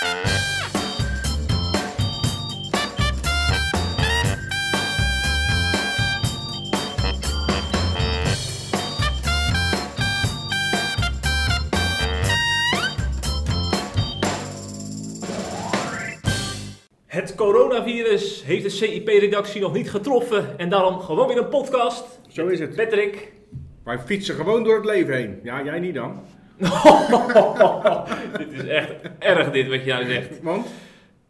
Het coronavirus heeft de CIP-redactie nog niet getroffen en daarom gewoon weer een podcast. Zo is het. Patrick. Wij fietsen gewoon door het leven heen. Ja, jij niet dan. dit is echt erg dit wat je nou zegt. Want?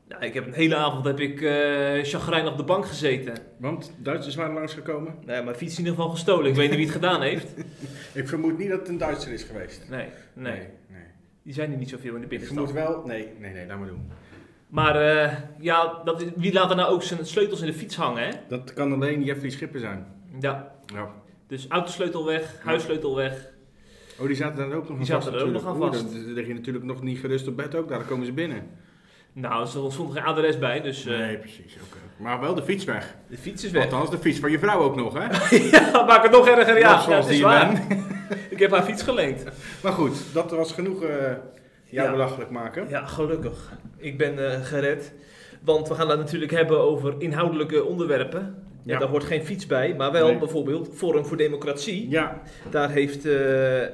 Nou, ik heb een hele avond heb ik eh chagrijn op de bank gezeten. Want Duitsers waren langsgekomen. Nee, mijn fiets is in ieder geval gestolen. Ik weet niet wie het gedaan heeft. Ik vermoed niet dat het een Duitser is geweest. Nee, nee. nee. Die zijn er niet zoveel in de Ik binnenstad. vermoed wel... Nee, nee, nee, laat maar doen. Maar eh, ja, dat is, wie laat er nou ook zijn sleutels in de fiets hangen, hè? Dat kan alleen Jeffrey Schipper zijn. Ja, Ja. dus autosleutel weg, huissleutel weg. Oh, die zaten daar ook nog Die aan zaten er ook nog aan Oeh, vast. Dan lig je natuurlijk nog niet gerust op bed ook. Daar komen ze binnen. Nou, er stond geen adres bij, dus eh, Nee, precies. oké. Maar wel de fiets weg. de fiets is weg. Althans, de fiets van je vrouw ook nog, hè? ja, maak het nog erger, ja. Ja zoals dat is die man. Ik heb haar fiets geleend. Maar goed, dat was genoeg eh jou Ja. belachelijk maken. Ja, gelukkig. Ik ben eh, gered. Want we gaan het natuurlijk hebben over inhoudelijke onderwerpen. Ja. Daar hoort geen fiets bij, maar wel Nee. bijvoorbeeld Forum voor Democratie. Ja, Daar heeft eh, eh,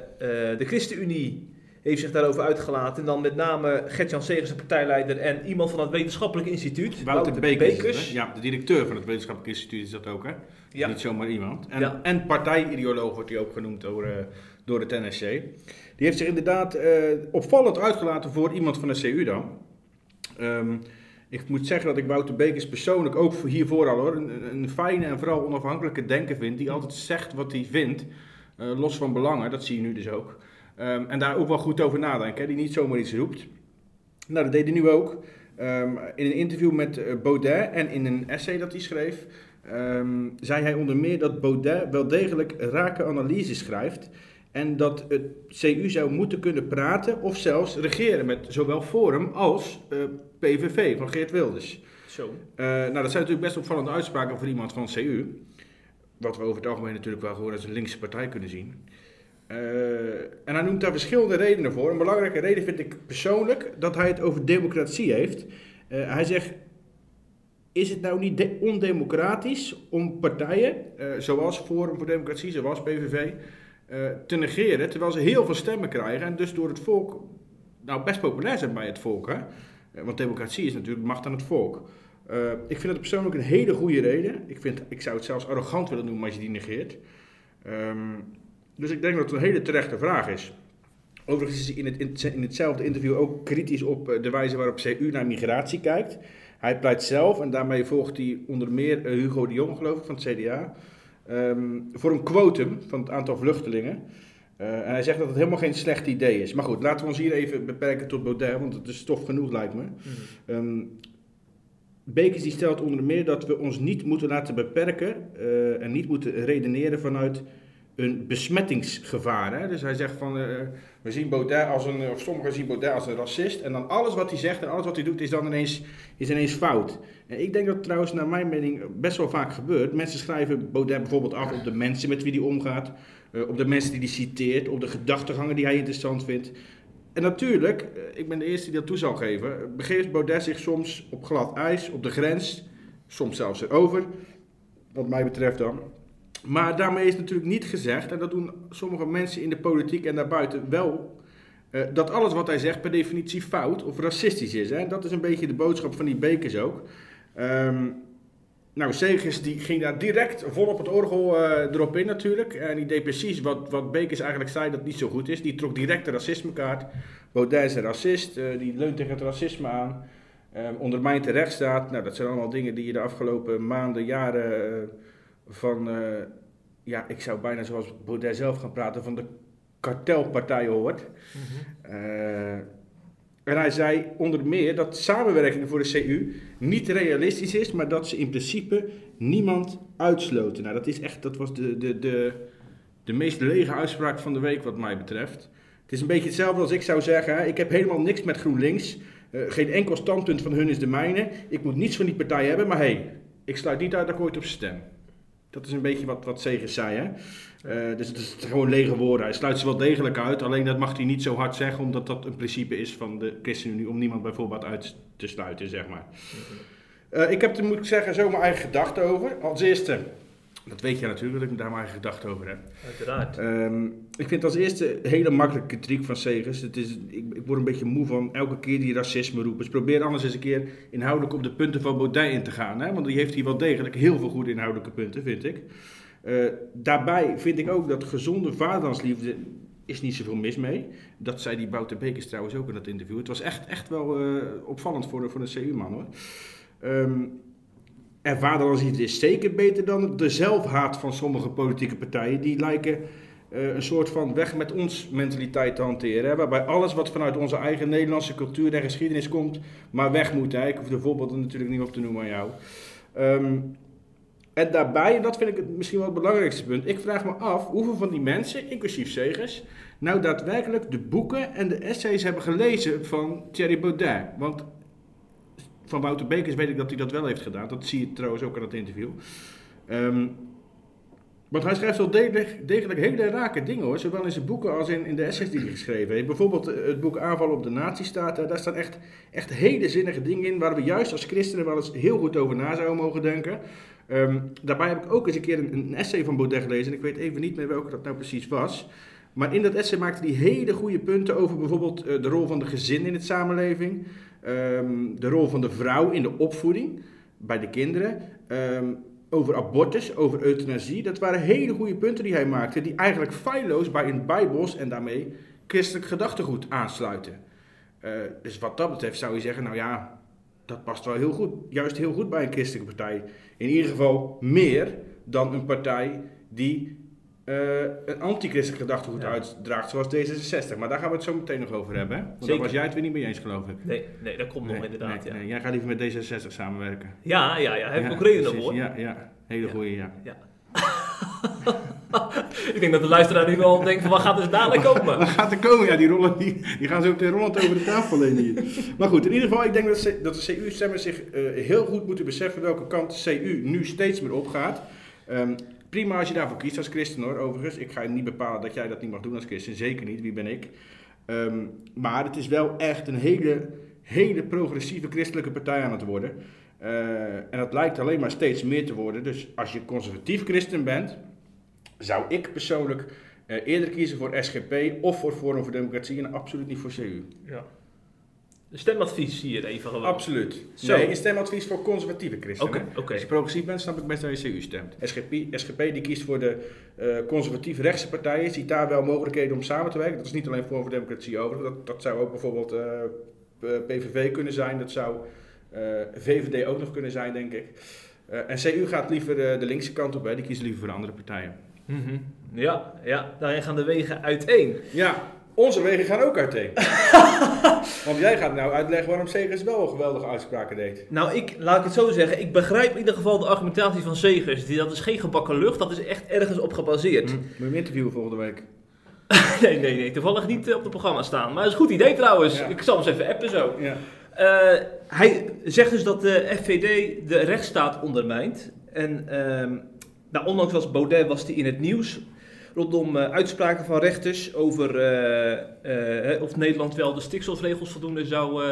de ChristenUnie heeft zich daarover uitgelaten. En dan met name Gert-Jan Segers, de partijleider, en iemand van het wetenschappelijk instituut. Wouter Bekers. hè? Ja, de directeur van het wetenschappelijk instituut is dat ook, hè? Ja. Niet zomaar iemand. En, Ja. en partijideoloog wordt hij ook genoemd door, eh, door het NSC. Die heeft zich inderdaad opvallend uitgelaten voor iemand van de CU dan. Ehm, ik moet zeggen dat ik Wouter Bekers persoonlijk ook voor- hiervoor al hoor, een, een fijne en vooral onafhankelijke denker vind. Die altijd zegt wat hij vindt, eh, los van belangen. Dat zie je nu dus ook. Ehm, en daar ook wel goed over nadenken. Hè? Die niet zomaar iets roept. Nou, dat deed hij nu ook. Ehm, in een interview met eh, Baudet en in een essay dat hij schreef, ehm, zei hij onder meer dat Baudet wel degelijk rake analyse schrijft. En dat het CU zou moeten kunnen praten of zelfs regeren met zowel Forum als eh, PVV van Geert Wilders. Zo. Eh, nou, dat zijn natuurlijk best opvallende uitspraken voor iemand van CU. Wat we over het algemeen natuurlijk wel gewoon als een linkse partij kunnen zien. Eh, en hij noemt daar verschillende redenen voor. Een belangrijke reden vind ik persoonlijk dat hij het over democratie heeft. Hij zegt, is het nou niet de- ondemocratisch om partijen, zoals Forum voor Democratie, zoals PVV, te negeren, terwijl ze heel veel stemmen krijgen en dus door het volk, nou best populair zijn bij het volk, hè? Eh, Want democratie is natuurlijk macht aan het volk. Eh, ik vind het persoonlijk een hele goede reden. Ik, vind, ik zou het zelfs arrogant willen noemen als je die negeert. Ehm, dus ik denk dat het een hele terechte vraag is. Overigens is hij in, het, in het- in hetzelfde interview ook kritisch op eh, de wijze waarop CU naar migratie kijkt. Hij pleit zelf, en daarmee volgt hij onder meer eh, Hugo de Jong, geloof ik, van het CDA, ehm, voor een quotum van het aantal vluchtelingen. Eh, en hij zegt dat het helemaal geen slecht idee is. Maar goed, laten we ons hier even beperken tot Baudet, want het is stof genoeg, lijkt me. Bekers die stelt onder meer dat we ons niet moeten laten beperken eh, en niet moeten redeneren vanuit een besmettingsgevaar. Hè? Dus hij zegt van, eh, we zien Baudet als een, of sommigen zien Baudet als een racist en dan alles wat hij zegt en alles wat hij doet is dan ineens, is ineens fout. En ik denk dat trouwens naar mijn mening best wel vaak gebeurt. Mensen schrijven Baudet bijvoorbeeld af op de mensen met wie hij omgaat, eh, op de mensen die hij citeert, op de gedachtegangen die hij interessant vindt. En natuurlijk, eh, ik ben de eerste die dat toe zal geven, begeeft Baudet zich soms op glad ijs, op de grens, soms zelfs erover, wat mij betreft dan. Maar daarmee is natuurlijk niet gezegd, en dat doen sommige mensen in de politiek en daarbuiten wel, eh, dat alles wat hij zegt per definitie fout of racistisch is. Hè? Dat is een beetje de boodschap van die bekers ook. Ehm, nou, Segers die ging daar direct vol op het orgel eh, erop in natuurlijk. En die deed precies wat, wat Bekers eigenlijk zei dat niet zo goed is. Die trok direct de racismekaart. Baudet is een racist, eh, die leunt tegen het racisme aan. Ehm ondermijnt de rechtsstaat. Nou, dat zijn allemaal dingen die je de afgelopen maanden, jaren van... ja, ik zou bijna zoals Baudet zelf gaan praten, van de kartelpartijen hoort. Eh, en hij zei onder meer dat samenwerking voor de CU niet realistisch is, maar dat ze in principe niemand uitsloten. Nou, dat, is echt, dat was de, de, de, de meest lege uitspraak van de week wat mij betreft. Het is een beetje hetzelfde als ik zou zeggen, ik heb helemaal niks met GroenLinks. Eh, geen enkel standpunt van hun is de mijne. Ik moet niets van die partij hebben, maar hé, hey, ik sluit niet uit dat ik ooit op stem. Dat is een beetje wat, wat Segers zei. Hè? Eh, dus het is gewoon lege woorden. Hij sluit ze wel degelijk uit. Alleen dat mag hij niet zo hard zeggen, omdat dat een principe is van de ChristenUnie om niemand bijvoorbeeld uit te sluiten, zeg maar. Eh, ik heb er, moet ik zeggen, zo mijn eigen gedachten over. Als eerste, dat weet je natuurlijk dat ik daar eigen gedachten over heb. Uiteraard. Ehm, ik vind als eerste hele makkelijke kritiek van Segers. Het is, ik, ik word een beetje moe van elke keer die racisme roepen. Dus probeer anders eens een keer inhoudelijk op de punten van Baudet in te gaan. Hè? Want die heeft hier wel degelijk heel veel goede inhoudelijke punten, vind ik. Eh, daarbij vind ik ook dat gezonde vaderlandsliefde is niet zoveel mis mee. Dat zei die Wouter Bekers trouwens ook in dat interview. Het was echt, echt wel eh, opvallend voor de, voor de CU-man hoor. Ehm, en vaderlandsliefde is zeker beter dan de zelfhaat van sommige politieke partijen. Die lijken eh, een soort van weg met ons mentaliteit te hanteren. Waarbij alles wat vanuit onze eigen Nederlandse cultuur en geschiedenis komt, maar weg moet. Hè? Ik hoef de voorbeelden natuurlijk niet op te noemen aan jou. Ehm, en daarbij, en dat vind ik het misschien wel het belangrijkste punt, ik vraag me af hoeveel van die mensen, inclusief Segers, nou daadwerkelijk de boeken en de essays hebben gelezen van Thierry Baudet. Want van Wouter Bekers weet ik dat hij dat wel heeft gedaan. Dat zie je trouwens ook in dat interview. Ehm, want hij schrijft wel degelijk, degelijk hele rake dingen hoor, zowel in zijn boeken als in, in de essays die hij geschreven heeft. Bijvoorbeeld eh, het boek Aanval op de Nazistaat, daar staan echt, echt hele zinnige dingen in waar we juist als christenen wel eens heel goed over na zouden mogen denken. Ehm, daarbij heb ik ook eens een keer een, essay van Baudet gelezen. En ik weet even niet meer welke dat nou precies was. Maar in dat essay maakte hij hele goede punten over bijvoorbeeld uh, de rol van de gezin in de samenleving. Um, de rol van de vrouw in de opvoeding bij de kinderen. Um, over abortus, over euthanasie. Dat waren hele goede punten die hij maakte. Die eigenlijk feilloos bij een bijbels en daarmee christelijk gedachtegoed aansluiten. Uh, dus wat dat betreft zou je zeggen, nou ja, dat past wel heel goed. Juist heel goed bij een christelijke partij. In ieder geval meer dan een partij die uh, een antichristelijk gedachtegoed ja. uitdraagt, zoals D66. Maar daar gaan we het zo meteen nog over hebben. Hè? Want Zeker. daar was jij het weer niet mee eens, geloof ik. Nee, nee dat komt nee, nog inderdaad. Nee, ja. nee, jij gaat liever met D66 samenwerken. Ja, ja, ja. Heb ik ook redenen voor. Ja, ja. Hele goede, ja. ja. ik denk dat de luisteraar nu wel denkt van wat gaat er dadelijk komen? Wat gaat er komen? Ja, die, rollen, die, die gaan zo meteen rollend over de tafel heen hier. Maar goed, in ieder geval, ik denk dat, dat de CU-stemmers zich uh, heel goed moeten beseffen welke kant de CU nu steeds meer opgaat. Um, prima als je daarvoor kiest als christen hoor, overigens. Ik ga niet bepalen dat jij dat niet mag doen als christen, zeker niet, wie ben ik. Um, maar het is wel echt een hele, hele progressieve christelijke partij aan het worden. Uh, en dat lijkt alleen maar steeds meer te worden. Dus als je conservatief christen bent, zou ik persoonlijk uh, eerder kiezen voor SGP of voor Forum voor Democratie en absoluut niet voor CU. Ja. Een stemadvies hier even gewoon. Absoluut. Zo. Nee, een stemadvies voor conservatieve christenen. Oké, okay, okay. Als je progressief bent, snap ik best dat je CU stemt. SGP, SGP die kiest voor de uh, conservatief rechtse partijen, ziet daar wel mogelijkheden om samen te werken. Dat is niet alleen Forum voor Democratie over. Dat, dat zou ook bijvoorbeeld uh, PVV kunnen zijn. Dat zou uh, VVD ook nog kunnen zijn, denk ik. En CU gaat liever de linkse kant op, hè. die kiezen liever voor andere partijen. Mm -hmm. Ja, ja, daarin gaan de wegen uiteen. Ja, onze wegen gaan ook uiteen. Want jij gaat nou uitleggen waarom Segers wel een geweldige uitspraken deed. Nou, ik, laat ik het zo zeggen, ik begrijp in ieder geval de argumentatie van Segers. Die, dat is geen gebakken lucht, dat is echt ergens op gebaseerd. Moet je hem interviewen volgende week? nee, nee, nee, toevallig niet op het programma staan. Maar dat is een goed idee trouwens. Ja. Ik zal hem eens even appen zo. Ja. Uh, hij zegt dus dat de FVD de rechtsstaat ondermijnt. En uh, nou, ondanks was Baudet was hij in het nieuws rondom uh, uitspraken van rechters over uh, of Nederland wel de stikstofregels voldoende zou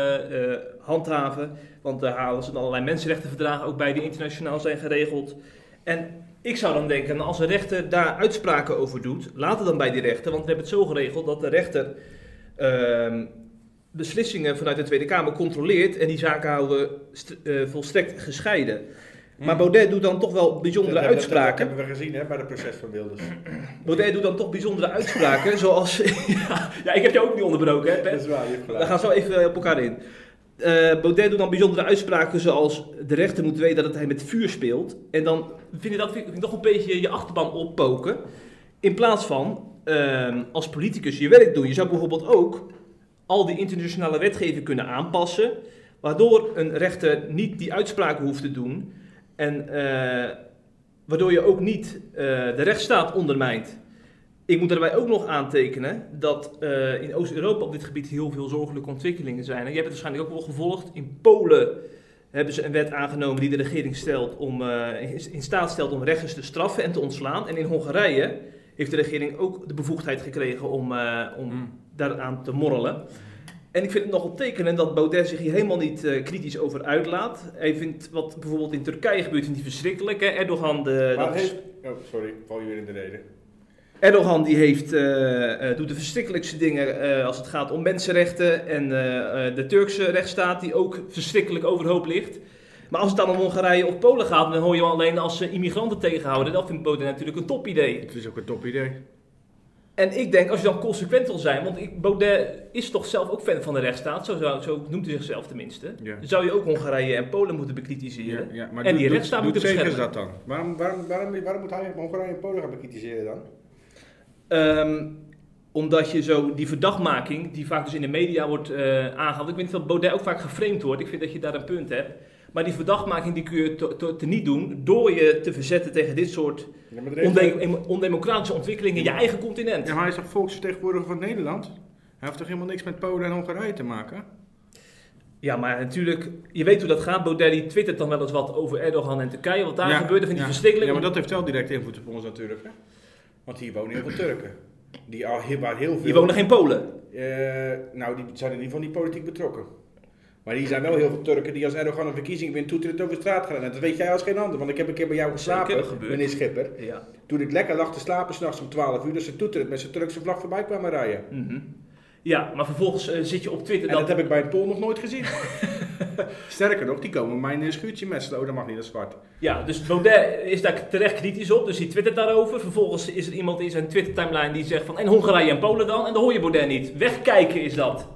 handhaven. Want daar halen ze allerlei mensenrechtenverdragen ook bij die internationaal zijn geregeld. En ik zou dan denken, als een rechter daar uitspraken over doet, laat het dan bij die rechter. Want we hebben het zo geregeld dat de rechter ehm, beslissingen vanuit de Tweede Kamer controleert en die zaken houden uh, volstrekt gescheiden. Mm. Maar Baudet doet dan toch wel bijzondere dat uitspraken. Dat hebben we gezien hè, bij het proces van Wilders. Baudet doet dan toch bijzondere uitspraken, zoals... ja, ja, ik heb jou ook niet onderbroken, hè, Dat is waar, je We gaan zo even op elkaar in. Uh, Baudet doet dan bijzondere uitspraken zoals de rechter moet weten dat hij met vuur speelt. En dan vind je dat vind ik nog een beetje je achterban oppoken. In plaats van uh, als politicus je werk doen. Je zou bijvoorbeeld ook al die internationale wetgeving kunnen aanpassen, waardoor een rechter niet die uitspraken hoeft te doen en uh, waardoor je ook niet uh, de rechtsstaat ondermijnt. Ik moet daarbij ook nog aantekenen dat uh, in Oost-Europa op dit gebied heel veel zorgelijke ontwikkelingen zijn. En je hebt het waarschijnlijk ook wel gevolgd. In Polen hebben ze een wet aangenomen die de regering stelt om, eh, in- staat stelt om rechters te straffen en te ontslaan. En in Hongarije heeft de regering ook de bevoegdheid gekregen om, eh, om Mm. daaraan te morrelen. En ik vind het nogal tekenend dat Baudet zich hier helemaal niet eh, kritisch over uitlaat. Hij vindt wat bijvoorbeeld in Turkije gebeurt, vindt hij verschrikkelijk. Hè? Erdogan, de, Maar dat heeft... Oh, sorry, val je weer in de reden. Erdogan die heeft, eh, eh, doet de verschrikkelijkste dingen eh, als het gaat om mensenrechten. En eh, eh, de Turkse rechtsstaat die ook verschrikkelijk overhoop ligt. Maar als het dan om Hongarije of Polen gaat, dan hoor je alleen als ze immigranten tegenhouden. Dat vindt Baudet natuurlijk een topidee. Het is ook een top idee. En ik denk, als je dan consequent wil zijn, want ik, Baudet is toch zelf ook fan van de rechtsstaat, zo, zou- zo noemt hij zichzelf tenminste. Ja. Dan zou je ook Hongarije en Polen moeten bekritiseren. Ja, ja, maar En doet- die rechtsstaat doet moeten beschermen. dat dan? Waarom, waarom, waarom, waarom moet hij Hongarije en Polen gaan bekritiseren dan? Ehm, omdat je zo die verdachtmaking, die vaak dus in de media wordt eh aangehaald. Ik weet niet dat Baudet ook vaak geframed wordt. Ik vind dat je daar een punt hebt. Maar die verdachtmaking die kun je te, te, te niet doen door je te verzetten tegen dit soort Ja, ondemocratische ontwikkelingen in je eigen continent. Ja, maar hij is toch volksvertegenwoordiger van Nederland? Hij heeft toch helemaal niks met Polen en Hongarije te maken? Ja, maar natuurlijk, je weet hoe dat gaat. Die twittert dan wel eens wat over Erdogan en Turkije. Wat daar Ja, gebeurt, dat vindt hij ja. verschrikkelijk. Ja, maar dat heeft wel direct invloed op ons natuurlijk. Hè? Want hier wonen heel veel Turken. Die al waar heel veel... Wonen geen Polen. Eh, nou, die zijn in ieder geval niet politiek betrokken. Maar hier zijn wel heel veel Turken die als Erdogan een verkiezing wint, toeterend over straat gaan. En dat weet jij als geen ander, want ik heb een keer bij jou geslapen, meneer Schipper. Ja. Toen ik lekker lag te slapen s'nachts om 12 uur, dat ze toeterend met zijn Turkse vlag voorbij kwamen rijden. Mhm. ja, maar vervolgens eh, zit je op Twitter En dat... dat heb ik bij een Pool nog nooit gezien. Sterker nog, die komen mijn eh, schuurtje metselen. Oh, dat mag niet, dat is zwart. Ja, dus Baudet is daar terecht kritisch op, dus die twittert daarover. Vervolgens is er iemand in zijn Twitter-timeline die zegt van... En Hongarije en Polen dan? En dan hoor je Baudet niet. Wegkijken is dat.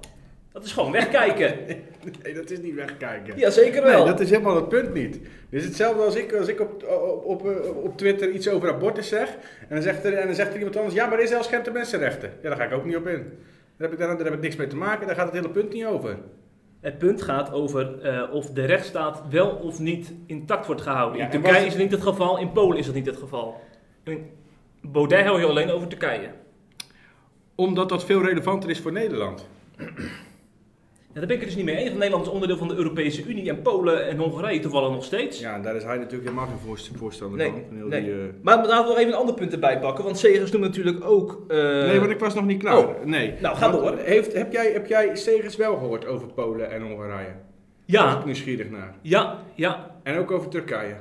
Dat is gewoon wegkijken. Nee, dat is niet wegkijken. Ja, zeker wel. Nee, dat is helemaal het punt niet. Het is hetzelfde als ik, als ik op, op, op, eh, op Twitter iets over abortus zeg. En dan, zegt er, en dan zegt er iemand anders, ja, maar Israël schendt de mensenrechten. Ja, daar ga ik ook niet op in. Daar heb, ik, daar, daar heb ik niks mee te maken, daar gaat het hele punt niet over. Het punt gaat over eh, of de rechtsstaat wel of niet intact wordt gehouden. Ja, in Turkije was- is het niet het geval, in Polen is dat niet het geval. In Baudet hou je alleen over Turkije. Omdat dat veel relevanter is voor Nederland. Ja, daar ben ik het dus niet mee eens. Nederland is onderdeel van de Europese Unie en Polen en Hongarije toevallig nog steeds. Ja, en daar is hij natuurlijk helemaal geen voorst- voorstander Nee, van. heel nee. die, eh, Maar laten we nog even een ander punt erbij pakken, want Segers noemt natuurlijk ook... eh, Nee, want ik was nog niet klaar. Oh. Nee. Nou, ga Want door. Heeft, heb, jij, heb jij Segers wel gehoord over Polen en Hongarije? Daar was Ja, ik nieuwsgierig naar. ja, ja. En ook over Turkije.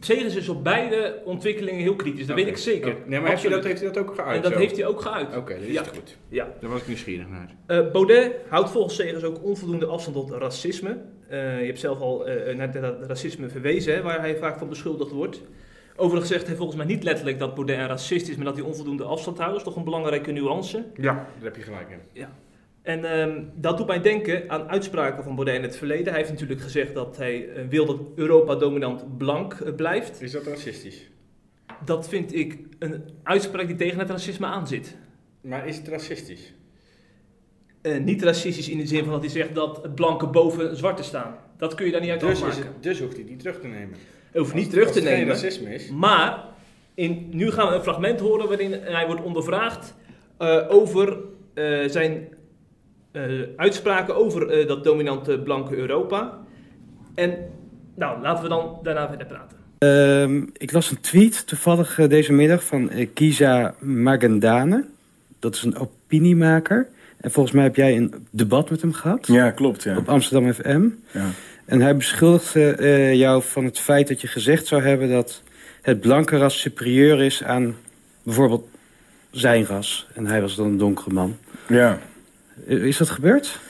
Segers is op beide ontwikkelingen heel kritisch, dat weet ik zeker. Oh, Nee, maar heeft hij, dat, heeft hij dat ook geuit? En dat zo? heeft hij ook geuit. Oké, dat is Ja. goed. Ja. Daar was ik nieuwsgierig naar. Eh, Baudet houdt volgens Segers ook onvoldoende afstand tot racisme. Eh, je hebt zelf al eh, naar dat racisme verwezen, hè, waar hij vaak van beschuldigd wordt. Overigens zegt hij volgens mij niet letterlijk dat Baudet een racist is, maar dat hij onvoldoende afstand houdt. Dat is toch een belangrijke nuance. Ja, daar heb je gelijk in. En ehm, dat doet mij denken aan uitspraken van Baudet in het verleden. Hij heeft natuurlijk gezegd dat hij eh, wil dat Europa dominant blank eh, blijft. Is dat racistisch? Dat vind ik een uitspraak die tegen het racisme aanzit. Maar is het racistisch? Eh, niet racistisch in de zin van dat hij zegt dat het blanke boven zwarte staan. Dat kun je daar niet uit Dus, is afmaken. het, dus hoeft hij die terug te nemen. Hij hoeft niet terug als te nemen. racisme is. Maar in, nu gaan we een fragment horen waarin hij wordt ondervraagd over zijn eh, uitspraken over eh, dat dominante blanke Europa. En nou, laten we dan daarna verder praten. Ehm, ik las een tweet toevallig eh, deze middag van Kiza Magendane. Dat is een opiniemaker. En volgens mij heb jij een debat met hem gehad. Ja, klopt, ja. Op Amsterdam FM. ja. En hij beschuldigde eh, jou van het feit dat je gezegd zou hebben... dat het blanke ras superieur is aan bijvoorbeeld zijn ras. En hij was dan een donkere man. Ja. Eh, Is dat gebeurd?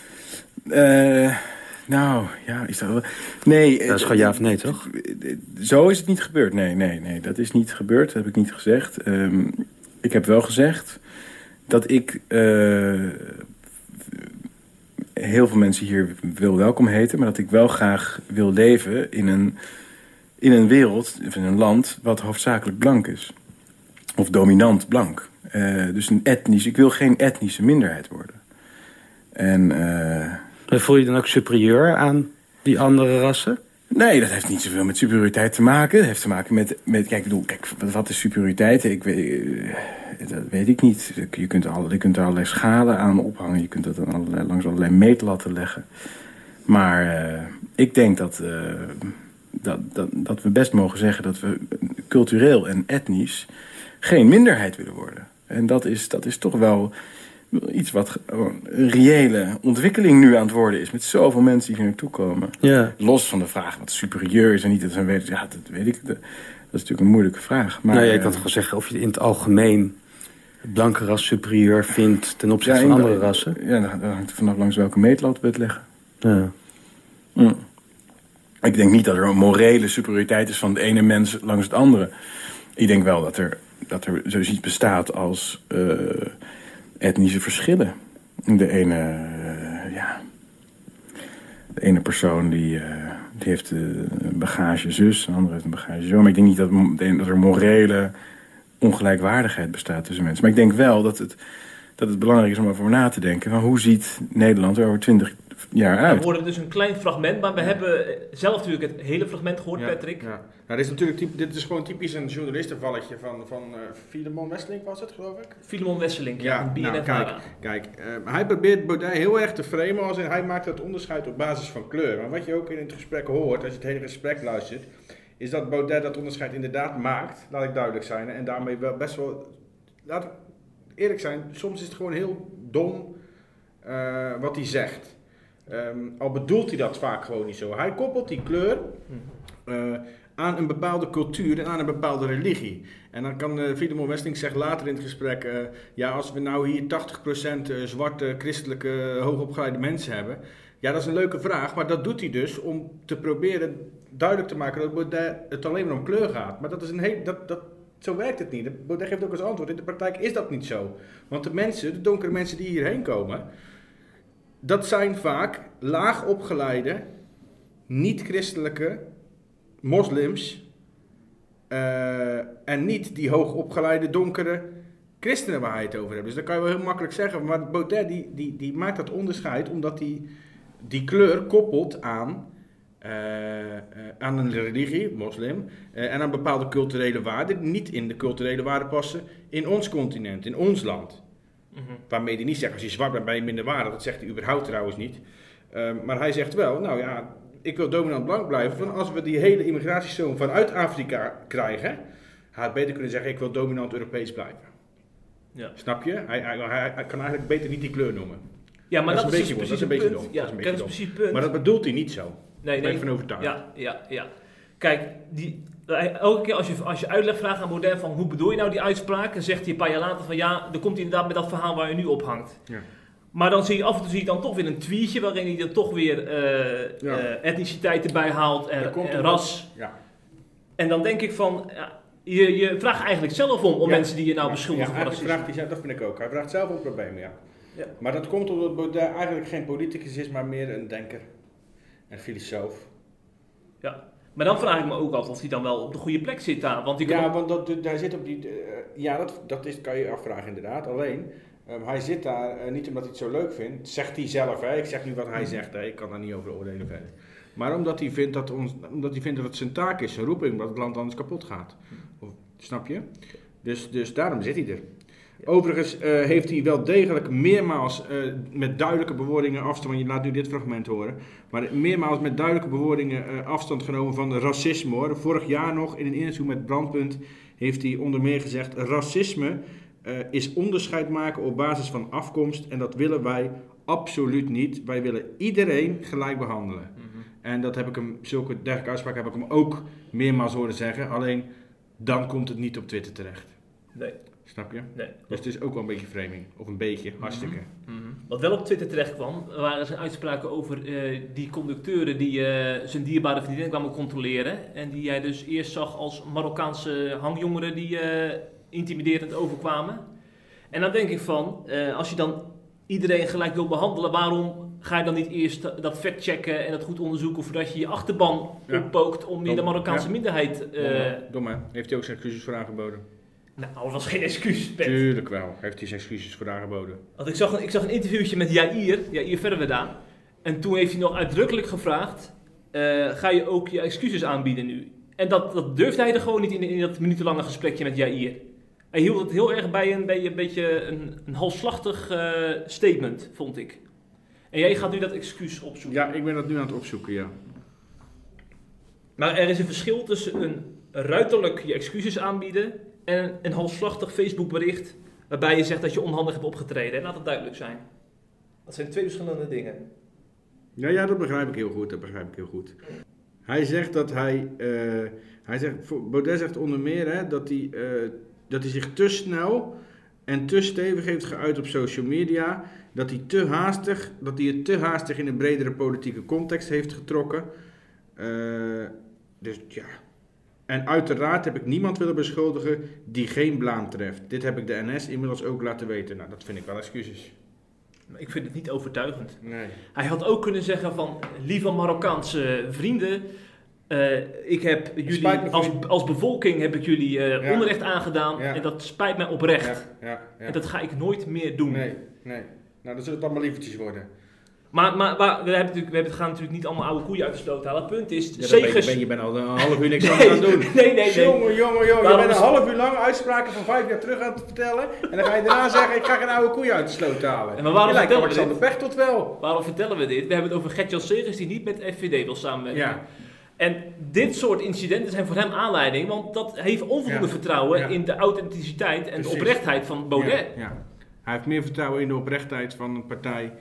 Eh, nou, ja, is dat wel... Nee. Dat is gewoon ja of nee, toch? eh, Zo is het niet gebeurd. Nee, nee, nee. Dat is niet gebeurd. Dat heb ik niet gezegd. Ehm, ik heb wel gezegd dat ik eh, heel veel mensen hier wil welkom heten... maar dat ik wel graag wil leven in een, in een wereld, of in een land... wat hoofdzakelijk blank is. Of dominant blank. Eh, dus een etnisch... Ik wil geen etnische minderheid worden. En... eh, Voel je je dan ook superieur aan die andere rassen? Nee, dat heeft niet zoveel met superioriteit te maken. Het heeft te maken met... met kijk, ik bedoel, kijk, wat- is superioriteit? Ik weet, eh, dat weet ik niet. Je kunt, alle, je kunt er allerlei schalen aan ophangen. Je kunt dat aan allerlei, langs allerlei meetlatten leggen. Maar uh, ik denk dat, uh, dat, dat, dat we best mogen zeggen dat we cultureel en etnisch geen minderheid willen worden. En dat is, dat is toch wel iets wat een reële ontwikkeling nu aan het worden is. Met zoveel mensen die hier naartoe komen. Ja. Los van de vraag wat superieur is en niet. Dat, zijn weten, ja, dat weet ik. Dat is natuurlijk een moeilijke vraag. Maar, nou ja, je kan toch wel zeggen of je in het algemeen het blanke ras superieur vindt ten opzichte van andere rassen. Ja, dan hangt het vanaf langs welke meetlat we het leggen. Ja. Mm. Ik denk niet dat er een morele superioriteit is van het ene mens langs het andere. Ik denk wel dat er, dat er zoiets bestaat als uh, etnische verschillen. De ene, uh, ja, de ene persoon die, uh, die heeft een bagage zus, de andere heeft een bagage zo. Maar ik denk niet dat, dat er morele ongelijkwaardigheid bestaat tussen mensen. Maar ik denk wel dat het, dat het belangrijk is om over na te denken. Van hoe ziet Nederland er over twintig jaar uit? We horen dus een klein fragment, maar we hebben zelf natuurlijk het hele fragment gehoord, ja, Patrick. Ja. Nou, dit, is natuurlijk, dit is gewoon typisch een journalistenvalletje van, van uh, Filemon Wesseling, was het geloof ik? Filemon Wesseling, ja. ja nou, kijk, kijk uh, hij probeert Baudet heel erg te framen als in, hij maakt het onderscheid op basis van kleur. Maar wat je ook in het gesprek hoort, als je het hele gesprek luistert, is dat Baudet dat onderscheid inderdaad maakt, laat ik duidelijk zijn. En daarmee wel best wel, laat ik eerlijk zijn, soms is het gewoon heel dom uh, wat hij zegt. Um, al bedoelt hij dat vaak gewoon niet zo. Hij koppelt die kleur uh, aan een bepaalde cultuur en aan een bepaalde religie. En dan kan uh, Westing zegt later in het gesprek... Uh, ja, als we nou hier 80% zwarte, christelijke, hoogopgeleide mensen hebben... Ja, dat is een leuke vraag, maar dat doet hij dus om te proberen duidelijk te maken dat het alleen maar om kleur gaat. Maar dat is een heel, dat, dat, zo werkt het niet. Baudet geeft ook als antwoord, in de praktijk is dat niet zo. Want de mensen, de donkere mensen die hierheen komen, dat zijn vaak laag opgeleide, niet-christelijke moslims uh, en niet die hoog opgeleide donkere christenen waar hij het over heeft. Dus dat kan je wel heel makkelijk zeggen. Maar Baudet die, die, die maakt dat onderscheid omdat hij die kleur koppelt aan, uh, uh, aan een religie, moslim, en aan bepaalde culturele waarden die niet in de culturele waarden passen in ons continent, in ons land. Mm -hmm. Waarmee hij niet zegt, als je zwart bent ben je minder waardig, dat zegt hij überhaupt trouwens niet. maar hij zegt wel, nou ja, ik wil dominant blank blijven, van als we die hele immigratiestroom vanuit Afrika krijgen, hij had beter kunnen zeggen, ik wil dominant Europees blijven. Ja. Snap je? Hij, hij, hij, hij kan eigenlijk beter niet die kleur noemen. Ja, maar dat, dat is, een beetje, precies dom. Ja, dat is een beetje dom. Maar dat bedoelt hij niet zo. nee, ben nee. ik van overtuigd. Ja, ja, ja. Kijk, die, elke keer als je, als je uitleg vraagt aan Baudet van hoe bedoel je nou die uitspraak, dan zegt hij een paar jaar later van ja, dan komt hij inderdaad met dat verhaal waar je nu op hangt. Ja. Maar dan zie je af en toe zie je dan toch weer een tweetje waarin hij er toch weer uh, Ja. uh, etniciteit erbij haalt en, en ras. Ja. En dan denk ik van, ja, je, je vraagt eigenlijk zelf om, om mensen die je nou beschuldigen ja, vraagt hij, dat vind ik ook. Hij vraagt zelf om problemen, ja. Ja. Maar dat komt omdat Baudet eigenlijk geen politicus is, maar meer een denker. Een filosoof. Ja. Maar dan vraag ik me ook af of hij dan wel op de goede plek zit daar. Want die Ja, ook- want dat, daar zit op die. eh, ja, dat, dat is, kan je afvragen inderdaad. Alleen, ehm, hij zit daar eh, niet omdat hij het zo leuk vindt. Zegt hij zelf, hè? Ik zeg nu wat hij zegt, hè? ik kan daar niet over oordelen verder. Maar omdat hij vindt dat, ons, omdat hij vindt dat het zijn taak is, zijn roeping, dat het land anders kapot gaat. Of, snap je? Dus, dus daarom zit hij er. Overigens eh, heeft hij wel degelijk meermaals eh, met duidelijke bewoordingen afstand, want je laat nu dit fragment horen, maar meermaals met duidelijke bewoordingen eh, afstand genomen van racisme hoor. Vorig jaar nog in een interview met Brandpunt heeft hij onder meer gezegd, racisme is onderscheid maken op basis van afkomst en dat willen wij absoluut niet. Wij willen iedereen gelijk behandelen. Mhm. En dat heb ik hem, zulke dergelijke uitspraken heb ik hem ook meermaals horen zeggen, alleen dan komt het niet op Twitter terecht. Nee, Snap je? nee. Dus het is ook wel een beetje framing. Of een beetje, hartstikke. Mhm. Wat wel op Twitter terecht kwam, waren zijn uitspraken over eh, die conducteuren die eh, zijn dierbare vriendin kwamen controleren. En die jij dus eerst zag als Marokkaanse hangjongeren die eh, intimiderend overkwamen. En dan denk ik van, als je dan iedereen gelijk wil behandelen, waarom ga je dan niet eerst dat- factchecken en dat goed onderzoeken voordat je je achterban Ja. oppookt om je de. Marokkaanse Ja. minderheid... eh, Dom, hè? Dom, hè? Heeft hij ook zijn excuses voor aangeboden? Nou, dat was geen excuus, Pet. Tuurlijk wel. Heeft hij zijn excuses voor aangeboden. Want ik zag, een, ik zag een interviewtje met Jair, Jair Verweda. En toen heeft hij nog uitdrukkelijk gevraagd: eh, ga je ook je excuses aanbieden nu? En dat, dat durfde hij er gewoon niet in, in dat minutenlange gesprekje met Jair. Hij hield het heel erg bij een, bij een beetje een, een halsslachtig eh, statement, vond ik. En jij gaat nu dat excuus opzoeken. Ja, ik ben dat nu aan het opzoeken, ja. Maar er is een verschil tussen een ruiterlijk je excuses aanbieden en een halfslachtig Facebook bericht waarbij je zegt dat je onhandig hebt opgetreden. En laat het duidelijk zijn. Dat zijn twee verschillende dingen. Ja, ja, dat begrijp ik heel goed. Dat begrijp ik heel goed. Hij zegt dat hij. eh, hij zegt, Baudet zegt onder meer hè, dat, hij, eh, dat hij zich te snel en te stevig heeft geuit op social media. Dat hij, te haastig, dat hij het te haastig in een bredere politieke context heeft getrokken. Eh, dus ja. En uiteraard heb ik niemand willen beschuldigen die geen blaam treft. Dit heb ik de NS inmiddels ook laten weten. Nou, dat vind ik wel excuses. Ik vind het niet overtuigend. Nee. Hij had ook kunnen zeggen van, lieve Marokkaanse vrienden, eh, ik heb jullie, als, als bevolking heb ik jullie Ja. onrecht aangedaan Ja. en dat spijt mij oprecht. Ja, ja, ja. En dat ga ik nooit meer doen. Nee, nee. Nou, dan zullen het allemaal lievertjes worden. Maar, maar, maar we, hebben natuurlijk, we hebben, gaan natuurlijk niet allemaal oude koeien uit de sloot halen. Het punt is, Ja, Segers... ben je, ben, je bent al een half uur niks Nee, aan het doen. nee, nee, nee. Jongen, jongen, jongen. Waarom je bent een half uur lang uitspraken van vijf jaar terug aan het vertellen. En dan ga je daarna zeggen, ik ga geen oude koeien uit de sloot halen. En maar waarom je lijkt vertellen we Alexander Pechtold wel. Waarom vertellen we dit? We hebben het over Gert-Jan Segers die niet met FVD wil samenwerken. Ja, En dit soort incidenten zijn voor hem aanleiding, want dat heeft onvoldoende Ja. vertrouwen Ja. in de authenticiteit en Precies. de oprechtheid van Baudet. Ja, ja. Hij heeft meer vertrouwen in de oprechtheid van een partij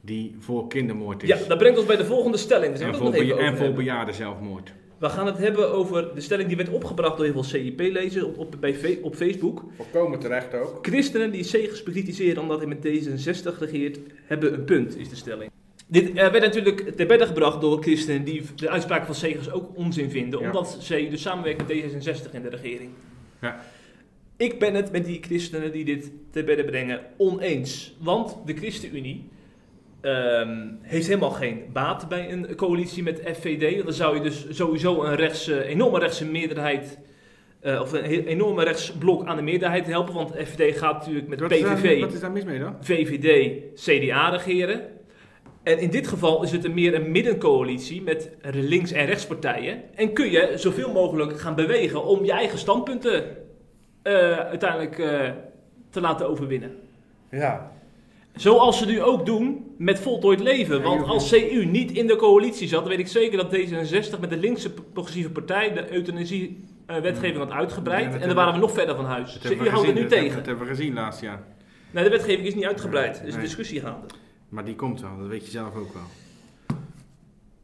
die voor kindermoord is. Ja, dat brengt ons bij de volgende stelling. Daar zijn en, we voor het nog beja- even en voor bejaarden zelfmoord. We gaan het hebben over de stelling die werd opgebracht door heel veel CIP-lezers op, op, bij op Facebook. Volkomen terecht ook. Christenen die Segers bekritiseren omdat hij met D66 regeert, hebben een punt, is de stelling. Dit werd natuurlijk ter bedde gebracht door christenen die de uitspraken van Segers ook onzin vinden, Ja. omdat zij dus samenwerken met D66 in de regering. Ja. Ik ben het met die christenen die dit ter bedde brengen oneens. Want de ChristenUnie ehm, heeft helemaal geen baat bij een coalitie met FVD. Want dan zou je dus sowieso een rechts, eh, enorme rechtse meerderheid, eh, of een enorme rechtsblok aan de meerderheid helpen. Want FVD gaat natuurlijk met Wat is, PVV, daar, wat is daar mis mee dan? VVD, CDA regeren. En in dit geval is het een meer een middencoalitie met links- en rechtspartijen. En kun je zoveel mogelijk gaan bewegen om je eigen standpunten eh, uiteindelijk eh, te laten overwinnen. Ja. Zoals ze nu ook doen met voltooid leven. Want als CU niet in de coalitie zat, dan weet ik zeker dat D66 met de linkse progressieve partij de euthanasie-wetgeving had uitgebreid. Ja, dat en dan waren we nog verder van huis. CU houdt het nu tegen. Dat hebben we gezien laatst jaar. Nee, de wetgeving is niet uitgebreid. Er is een discussie gaande. Maar die komt wel, dat weet je zelf ook wel.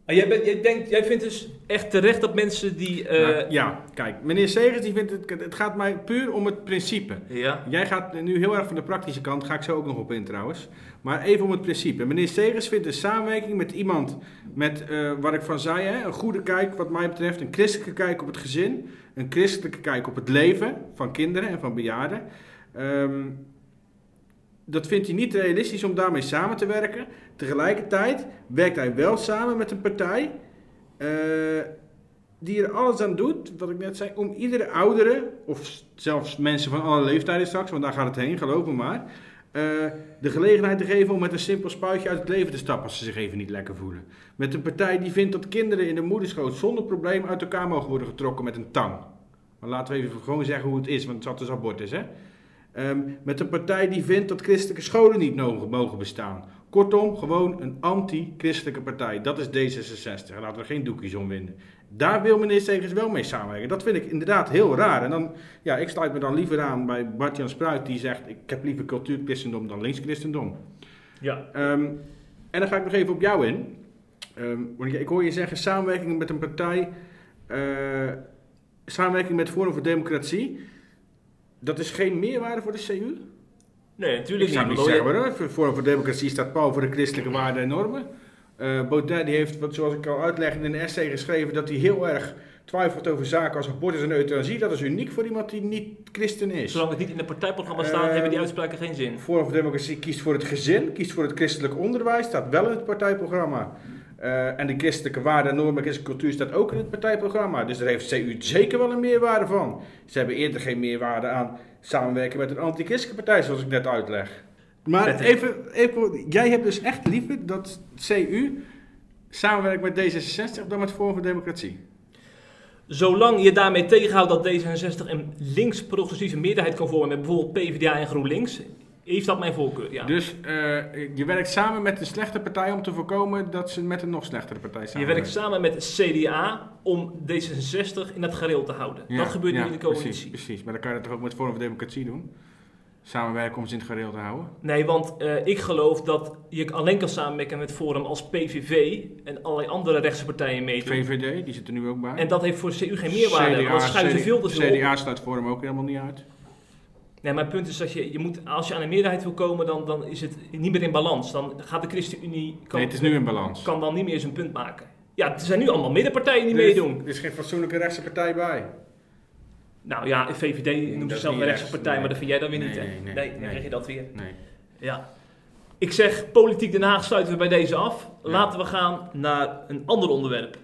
Maar jij, bent, jij, denkt, jij vindt dus echt terecht dat mensen die... eh, Nou, ja, kijk, meneer Segers die vindt het, het gaat mij puur om het principe. ja. Jij gaat nu heel erg van de praktische kant, ga ik zo ook nog op in trouwens. Maar even om het principe. Meneer Segers vindt een samenwerking met iemand met, eh wat ik van zei, hè, een goede kijk wat mij betreft, een christelijke kijk op het gezin, een christelijke kijk op het leven van kinderen en van bejaarden. Ehm, dat vindt hij niet realistisch om daarmee samen te werken. Tegelijkertijd werkt hij wel samen met een partij eh, die er alles aan doet, wat ik net zei, om iedere oudere, of zelfs mensen van alle leeftijden straks, want daar gaat het heen, geloof maar, eh, de gelegenheid te geven om met een simpel spuitje uit het leven te stappen als ze zich even niet lekker voelen. Met een partij die vindt dat kinderen in de moederschoot zonder probleem uit elkaar mogen worden getrokken met een tang. Maar laten we even gewoon zeggen hoe het is, want het zat dus abortus, hè. Ehm, met een partij die vindt dat christelijke scholen niet mogen bestaan. Kortom, gewoon een anti-christelijke partij. Dat is D66. Laten we geen doekjes omwinden. Daar wil meneer Segers wel mee samenwerken. Dat vind ik inderdaad heel raar. En dan, ja, ik sluit me dan liever aan bij Bart-Jan Spruit, die zegt: Ik heb liever cultuurchristendom dan linkschristendom. ja. Ehm, en dan ga ik nog even op jou in. Ehm, want ik- hoor je zeggen: samenwerking met een partij, eh, samenwerking met Forum voor Democratie. Dat is geen meerwaarde voor de CU? Nee, natuurlijk Ik zou niet. niet maar zeggen hoor. Forum voor Democratie staat pal voor de christelijke waarden en normen. Eh Baudet die heeft, wat, zoals ik al uitleg, in een essay geschreven dat hij heel erg twijfelt over zaken als abortus en euthanasie. Dat is uniek voor iemand die niet christen is. Zolang het niet in het partijprogramma staat, hebben die uitspraken geen zin. Forum voor Democratie kiest voor het gezin, kiest voor het christelijk onderwijs, staat wel in het partijprogramma. Eh, en de christelijke waarden en normen, christelijke cultuur staat ook in het partijprogramma. Dus daar heeft CU zeker wel een meerwaarde van. Ze hebben eerder geen meerwaarde aan samenwerken met een anti-christelijke partij, zoals ik net uitleg. Maar even, even, jij hebt dus echt liever dat CU samenwerkt met D66 dan met Forum voor Democratie. Zolang je daarmee tegenhoudt dat D66 een links-progressieve meerderheid kan vormen met bijvoorbeeld PvdA en GroenLinks, heeft dat mijn voorkeur, ja. Dus eh, je werkt samen met de slechte partij om te voorkomen dat ze met een nog slechtere partij je samenwerken. werkt samen met CDA om D66 in het gareel te houden. Ja, dat gebeurt ja, nu in de coalitie. Precies, precies, maar dan kan je dat toch ook met Forum voor Democratie doen? Samenwerken om ze in het gareel te houden? Nee, want eh, ik geloof dat je alleen kan samenwerken met Forum als PVV en allerlei andere rechtse partijen meedoen. VVD, die zit er nu ook bij. En dat heeft voor de CU geen meerwaarde, want schuiven ze veel te veel. CDA staat Forum ook helemaal niet uit. Nee, het punt is dat je, je moet, als je aan een meerderheid wil komen, dan, dan is het niet meer in balans. Dan gaat de ChristenUnie... Kan, Nee, het is nu in balans. kan dan niet meer zijn punt maken. Ja, er zijn nu allemaal middenpartijen die Er is- meedoen. Er is geen fatsoenlijke rechtse partij bij. Nou ja, de VVD noemt zichzelf een rechtse rechts, partij, nee. maar dat vind jij dan weer Nee, niet, nee, nee, nee, dan krijg je dat weer. Nee. Ja. Ik zeg, politiek Den Haag sluiten we bij deze af. Laten we gaan naar een ander onderwerp.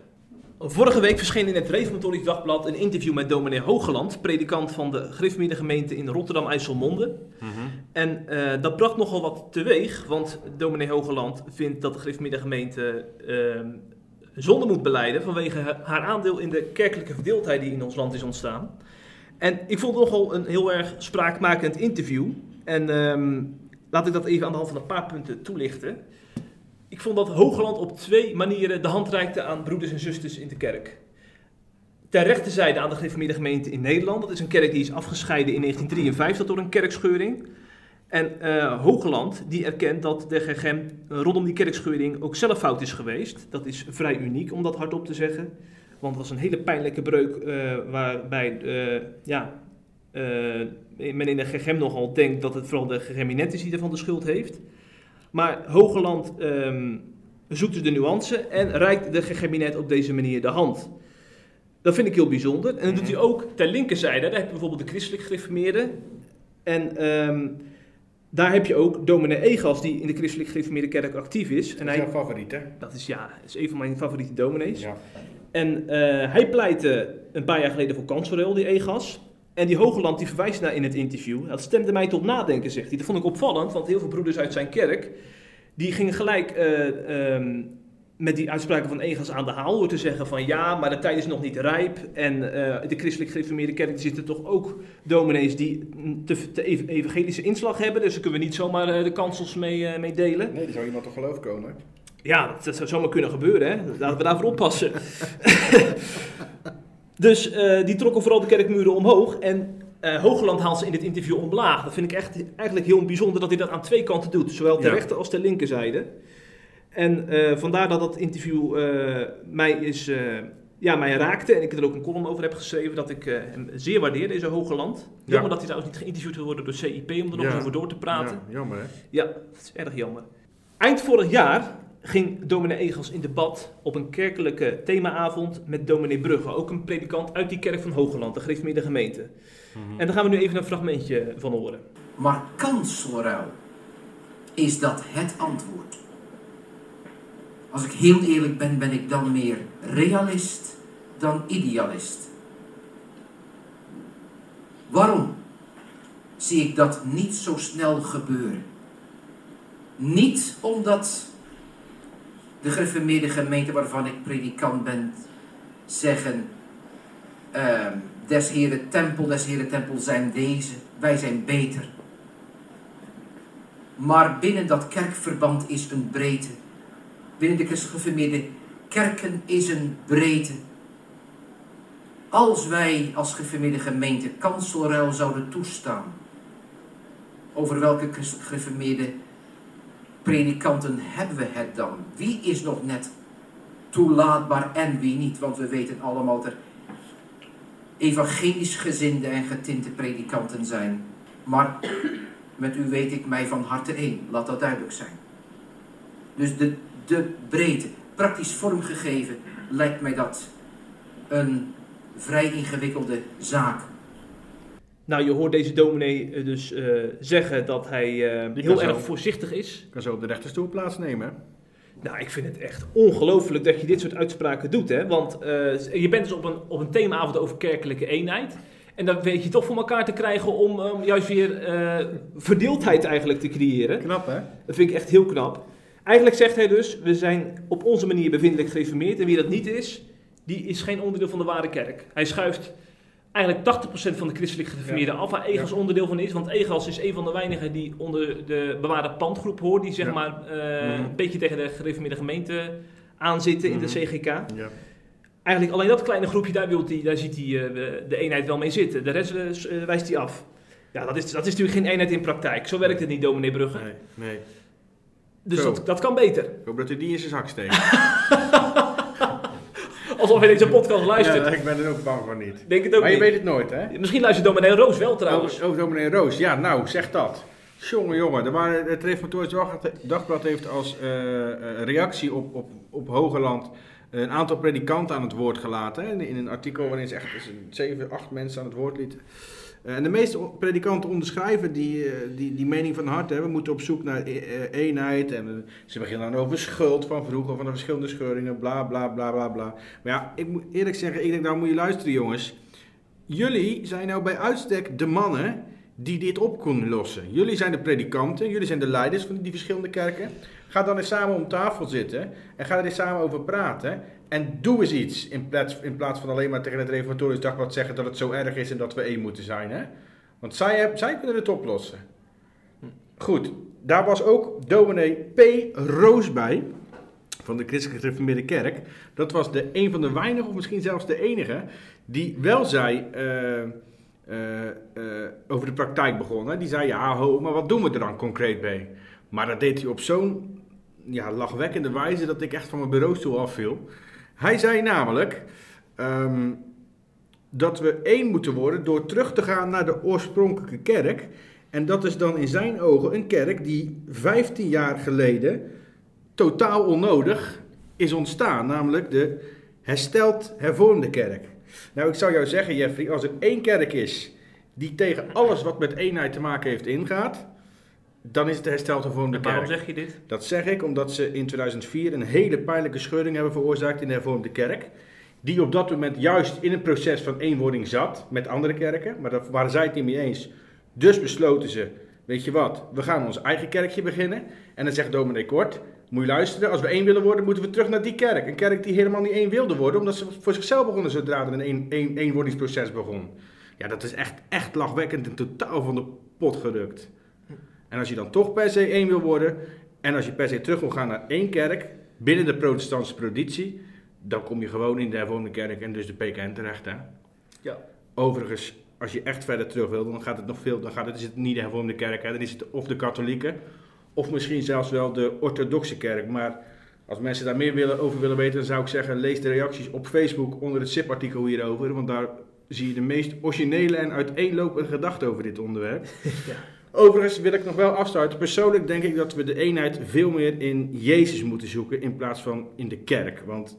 Vorige week verscheen in het Reformatorisch Dagblad een interview met dominee Hogeland, predikant van de Griffmeerde gemeente in Rotterdam-IJsselmonde. Mhm. En eh, dat bracht nogal wat teweeg, want dominee Hogeland vindt dat de Griffmeerde gemeente ehm, zonde moet beleiden vanwege ha- haar aandeel in de kerkelijke verdeeldheid die in ons land is ontstaan. En ik vond het nogal een heel erg spraakmakend interview. En ehm, laat ik dat even aan de hand van een paar punten toelichten. Ik vond dat Hogeland op twee manieren de hand reikte aan broeders en zusters in de kerk. Ter rechterzijde aan de gereformeerde gemeente in Nederland. Dat is een kerk die is afgescheiden in 1953 door een kerkscheuring. En eh Hogeland die erkent dat de GGM rondom die kerkscheuring ook zelf fout is geweest. Dat is vrij uniek om dat hardop te zeggen. Want het was een hele pijnlijke breuk eh, waarbij eh, ja, eh, men in de GGM nogal denkt dat het vooral de GGM-net is die ervan de schuld heeft. Maar Hogeland ehm, zoekt dus de nuance en reikt de GGM-net op deze manier de hand. Dat vind ik heel bijzonder. En dat doet hij ook ter linkerzijde. Daar heb je bijvoorbeeld de christelijk gereformeerden. En ehm, daar heb je ook dominee Egas, die in de christelijk gereformeerde kerk actief is. En Dat is jouw hij, favoriet, hè? dat is, ja, dat is een van mijn favoriete dominees. Ja. En eh, hij pleitte een paar jaar geleden voor kansverruil, die EGAS. En die Hogeland die verwijst naar in het interview. Dat stemde mij tot nadenken, zegt hij. Dat vond ik opvallend, want heel veel broeders uit zijn kerk... die gingen gelijk eh, ehm, met die uitspraken van EGAS aan de haal... door te zeggen van ja, maar de tijd is nog niet rijp... en eh, de christelijk gereformeerde kerk er zitten toch ook dominees... die te, te ev- evangelische inslag hebben... dus daar kunnen we niet zomaar eh, de kansels mee, mee delen. Nee, die zou iemand toch geloof komen? Ja, dat, dat zou zomaar kunnen gebeuren, hè? Laten we daarvoor oppassen. dus eh, die trokken vooral de kerkmuren omhoog. En eh Hogeland haalt ze in dit interview omlaag. Dat vind ik echt eigenlijk heel bijzonder dat hij dat aan twee kanten doet. Zowel ter Ja. rechter als ter linkerzijde. En eh, vandaar dat dat interview mij, is, ja, mij raakte. En ik er ook een column over heb geschreven dat ik hem zeer waardeer, deze Hogeland. Jammer dat hij trouwens niet geïnterviewd wil worden door CIP om er nog Ja. eens over door te praten. Ja, jammer, hè? Ja, dat is erg jammer. Eind vorig jaar ging dominee Egels in debat op een kerkelijke themaavond met dominee Brugge, ook een predikant uit die kerk van Hogeland, de gereformeerde gemeente. En daar gaan we nu even een fragmentje van horen. Maar kanselruil, is dat het antwoord? Als ik heel eerlijk ben, ben ik dan meer realist dan idealist. Waarom zie ik dat niet zo snel gebeuren? Niet omdat de gereformeerde gemeente waarvan ik predikant ben zeggen ehm, des Heren tempel, des Heren tempel zijn deze, wij zijn beter. Maar binnen dat kerkverband is een breedte. Binnen de gereformeerde kerken is een breedte. Als wij als gereformeerde gemeente kanselruil zouden toestaan, over welke gereformeerde predikanten hebben we het dan? Wie is nog net toelaatbaar en wie niet? Want we weten allemaal dat er evangelisch gezinde en getinte predikanten zijn. Maar met u weet ik mij van harte één. Laat dat duidelijk zijn. Dus de, de breedte, praktisch vormgegeven, lijkt mij dat een vrij ingewikkelde zaak. Nou, je hoort deze dominee eh, dus eh, zeggen dat hij eh, heel erg zo. voorzichtig is. Kan zo op de rechterstoel plaatsnemen, hè? Nou, ik vind het echt ongelooflijk dat je dit soort uitspraken doet, hè. Want je bent dus op een, op een themaavond over kerkelijke eenheid. En dan weet je toch voor elkaar te krijgen om juist weer verdeeldheid eigenlijk te creëren. Knap, hè? Dat vind ik echt heel knap. Eigenlijk zegt hij dus, we zijn op onze manier bevindelijk gereformeerd. En wie dat niet is, die is geen onderdeel van de ware kerk. Hij schuift eigenlijk 80% van de christelijk gereformeerden af, waar EGAS onderdeel van is. Want EGAS is een van de weinigen die onder de bewaarde pandgroep hoort, die zeg Ja. maar eh, Mhm. een beetje tegen de gereformeerde gemeente aanzitten in de Mhm. CGK. Ja. Eigenlijk alleen dat kleine groepje, daar, wilt hij, daar ziet hij eh, de eenheid wel mee zitten. De rest eh, wijst hij af. Ja, dat is, dat is natuurlijk geen eenheid in praktijk. Zo werkt het niet, dominee Brugge. Nee, nee. Dus Zo. dat, dat kan beter. Ik hoop dat hij die in zijn zak steekt. Alsof hij deze podcast luistert. Ja, ik ben er ook bang voor niet. Denk het ook Maar je niet. weet het nooit, hè? Misschien luistert dominee Roos wel trouwens. Over, over dominee Roos. Ja, nou, zeg dat. Jongen, jongen. Er waren, het Reformatorisch Dag- Dagblad heeft als eh, eh, reactie op, op, op Hogeland een aantal predikanten aan het woord gelaten. Hè, in een artikel waarin ze echt zeven, acht mensen aan het woord lieten. Eh, en de meeste predikanten onderschrijven die, eh, die, die mening van harte. Hè. We moeten op zoek naar eh, eenheid. En ze beginnen dan over schuld van vroeger, van de verschillende scheuringen, bla bla bla bla bla. Maar ja, ik moet eerlijk zeggen, ik denk, nou moet je luisteren jongens. Jullie zijn nou bij uitstek de mannen die dit op kunnen lossen. Jullie zijn de predikanten, jullie zijn de leiders van die verschillende kerken. Ga dan eens samen om tafel zitten en ga er eens samen over praten. En doe eens iets in plaats, in plaats van alleen maar tegen het Reformatorisch Dagblad zeggen dat het zo erg is en dat we één moeten zijn. Hè? Want zij, zij kunnen het oplossen. Goed, daar was ook dominee P. Roos bij van de Christelijke Gereformeerde Kerk. Dat was de, een van de weinigen, of misschien zelfs de enige, die wel zei eh, eh, eh, over de praktijk begonnen. Die zei, ja ho, maar wat doen we er dan concreet mee? Maar dat deed hij op zo'n ja, lachwekkende wijze dat ik echt van mijn bureaustoel afviel. Hij zei namelijk ehm, dat we één moeten worden door terug te gaan naar de oorspronkelijke kerk. En dat is dan in zijn ogen een kerk die 15 jaar geleden totaal onnodig is ontstaan. Namelijk de hersteld hervormde kerk. Nou, ik zou jou zeggen, Jeffrey, als er één kerk is die tegen alles wat met eenheid te maken heeft ingaat, dan is het de hersteld En waarom kerk. zeg je dit? Dat zeg ik omdat ze in 2004 een hele pijnlijke scheuring hebben veroorzaakt in de hervormde kerk. Die op dat moment juist in een proces van eenwording zat met andere kerken. Maar daar waren zij het niet mee eens. Dus besloten ze, weet je wat, we gaan ons eigen kerkje beginnen. En dan zegt dominee Kort, moet je luisteren, als we één willen worden, moeten we terug naar die kerk. Een kerk die helemaal niet één wilde worden, omdat ze voor zichzelf begonnen zodra er een een, een, eenwordingsproces begon. Ja, dat is echt, echt lachwekkend en totaal van de pot gerukt. En als je dan toch per se één wil worden, en als je per se terug wil gaan naar één kerk, binnen de protestantse traditie, dan kom je gewoon in de hervormde kerk en dus de PKN terecht. Hè? Ja. Overigens, als je echt verder terug wil, dan gaat het nog veel, dan gaat het, is het niet de hervormde kerk, hè? dan is het of de katholieke, of misschien zelfs wel de orthodoxe kerk. Maar als mensen daar meer willen, over willen weten, dan zou ik zeggen, lees de reacties op Facebook onder het SIP-artikel hierover, want daar zie je de meest originele en uiteenlopende gedachten over dit onderwerp. Overigens wil ik nog wel afsluiten. Persoonlijk denk ik dat we de eenheid veel meer in Jezus moeten zoeken in plaats van in de kerk. Want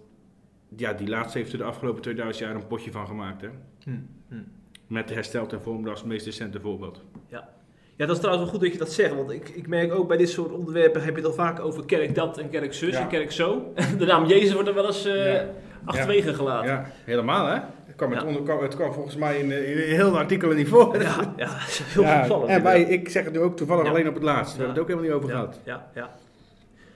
ja, die laatste heeft er de afgelopen 2000 jaar een potje van gemaakt. Hè? Hm, hm. Met de hersteld hervormde als het meest recente voorbeeld. Ja, dat is trouwens wel goed dat je dat zegt. Want ik, ik merk ook bij dit soort onderwerpen heb je het al vaak over kerk dat en kerk zus Ja. en kerk zo. De naam Jezus wordt er wel eens eh Ja. achterwege gelaten. Ja, helemaal hè? Het kwam, het Ja. onder, kwam- het kwam volgens mij in, eh, in heel de artikelen niet voor. Ja, ja, dat is heel Ja, opvallend. En wij, ik zeg het nu ook toevallig alleen op het laatst. We hebben het ook helemaal niet over gehad. ja, ja.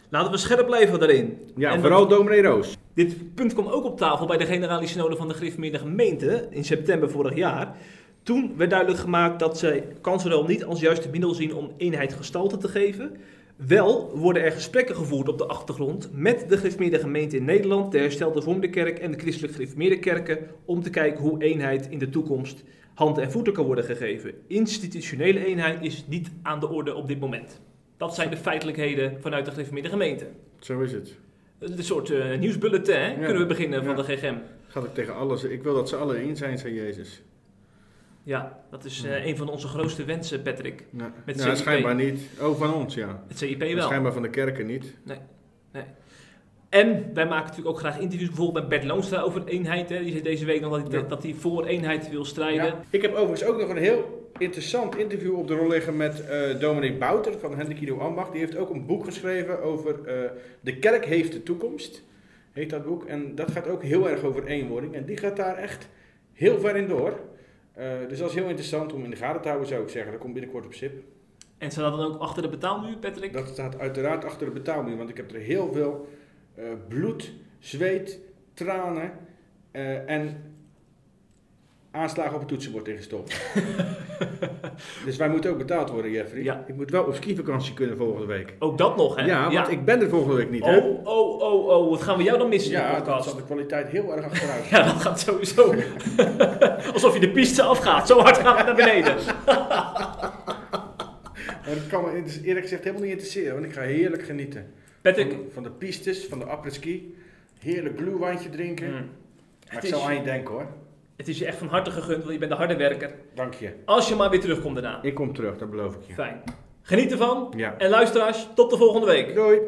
Laten we scherp blijven daarin. Ja, En vooral dominee Roos. Dit punt kwam ook op tafel bij de Generale Synode van de Gereformeerde Gemeente in september vorig jaar. Toen werd duidelijk gemaakt dat zij kansrel niet als juiste middel zien om eenheid gestalte te geven. Wel worden er gesprekken gevoerd op de achtergrond met de Gereformeerde Gemeente in Nederland, de Herstelde Vormde Kerk en de Christelijk Gereformeerde Kerken om te kijken hoe eenheid in de toekomst hand en voeten kan worden gegeven. Institutionele eenheid is niet aan de orde op dit moment. Dat zijn de feitelijkheden vanuit de Gereformeerde Gemeente. Zo is het. Een soort eh, nieuwsbulletin, hè? kunnen we beginnen van de GGM. Gaat ik tegen alles. Ik wil dat ze alle één zijn, zei Jezus. Ja, dat is eh, een van onze grootste wensen, Patrick. Ja, Met ja CIP. schijnbaar niet. Oh, van ons, ja. Het CIP Maar wel. Schijnbaar van de kerken niet. En wij maken natuurlijk ook graag interviews, bijvoorbeeld met Bert Loonstra over eenheid. Hè. Die zei deze week nog dat hij, Ja. dat hij voor eenheid wil strijden. Ja. Ik heb overigens ook nog een heel interessant interview op de rol liggen met eh Dominic Bouter van Hendrik Ido Ambach. Die heeft ook een boek geschreven over eh, De kerk heeft de toekomst. Heet dat boek. En dat gaat ook heel erg over eenwording. En die gaat daar echt heel ver in door. Eh, dus dat is heel interessant om in de gaten te houden, zou ik zeggen. Dat komt binnenkort op SIP. En staat dat dan ook achter de betaalmuur, Patrick? Dat staat uiteraard achter de betaalmuur, want ik heb er heel veel eh, bloed, zweet, tranen eh, en aanslagen op het toetsenbord ingestopt. dus wij moeten ook betaald worden, Jeffrey. Ja. Ik moet wel op skivakantie kunnen volgende week. Ook dat nog, hè? Ja, want ik ben er volgende week niet, hè? Oh, oh, oh, oh, wat gaan we jou dan missen in de Ja, podcast? zal de kwaliteit heel erg achteruit. Ja, dat gaat sowieso. Alsof je de piste afgaat. Zo hard gaat het naar beneden. Dat kan me dus eerlijk gezegd helemaal niet interesseren, want ik ga heerlijk genieten. Patrick. Van, van de pistes, van de après-ski. Heerlijk glühweintje drinken. Mm. Maar Het ik is- aan je denken hoor. Het is je echt van harte gegund, want je bent een harde werker. Dank je. Als je maar weer terugkomt daarna. Ik kom terug, dat beloof ik je. Fijn. Geniet ervan. Ja. En luisteraars, tot de volgende week. Doei!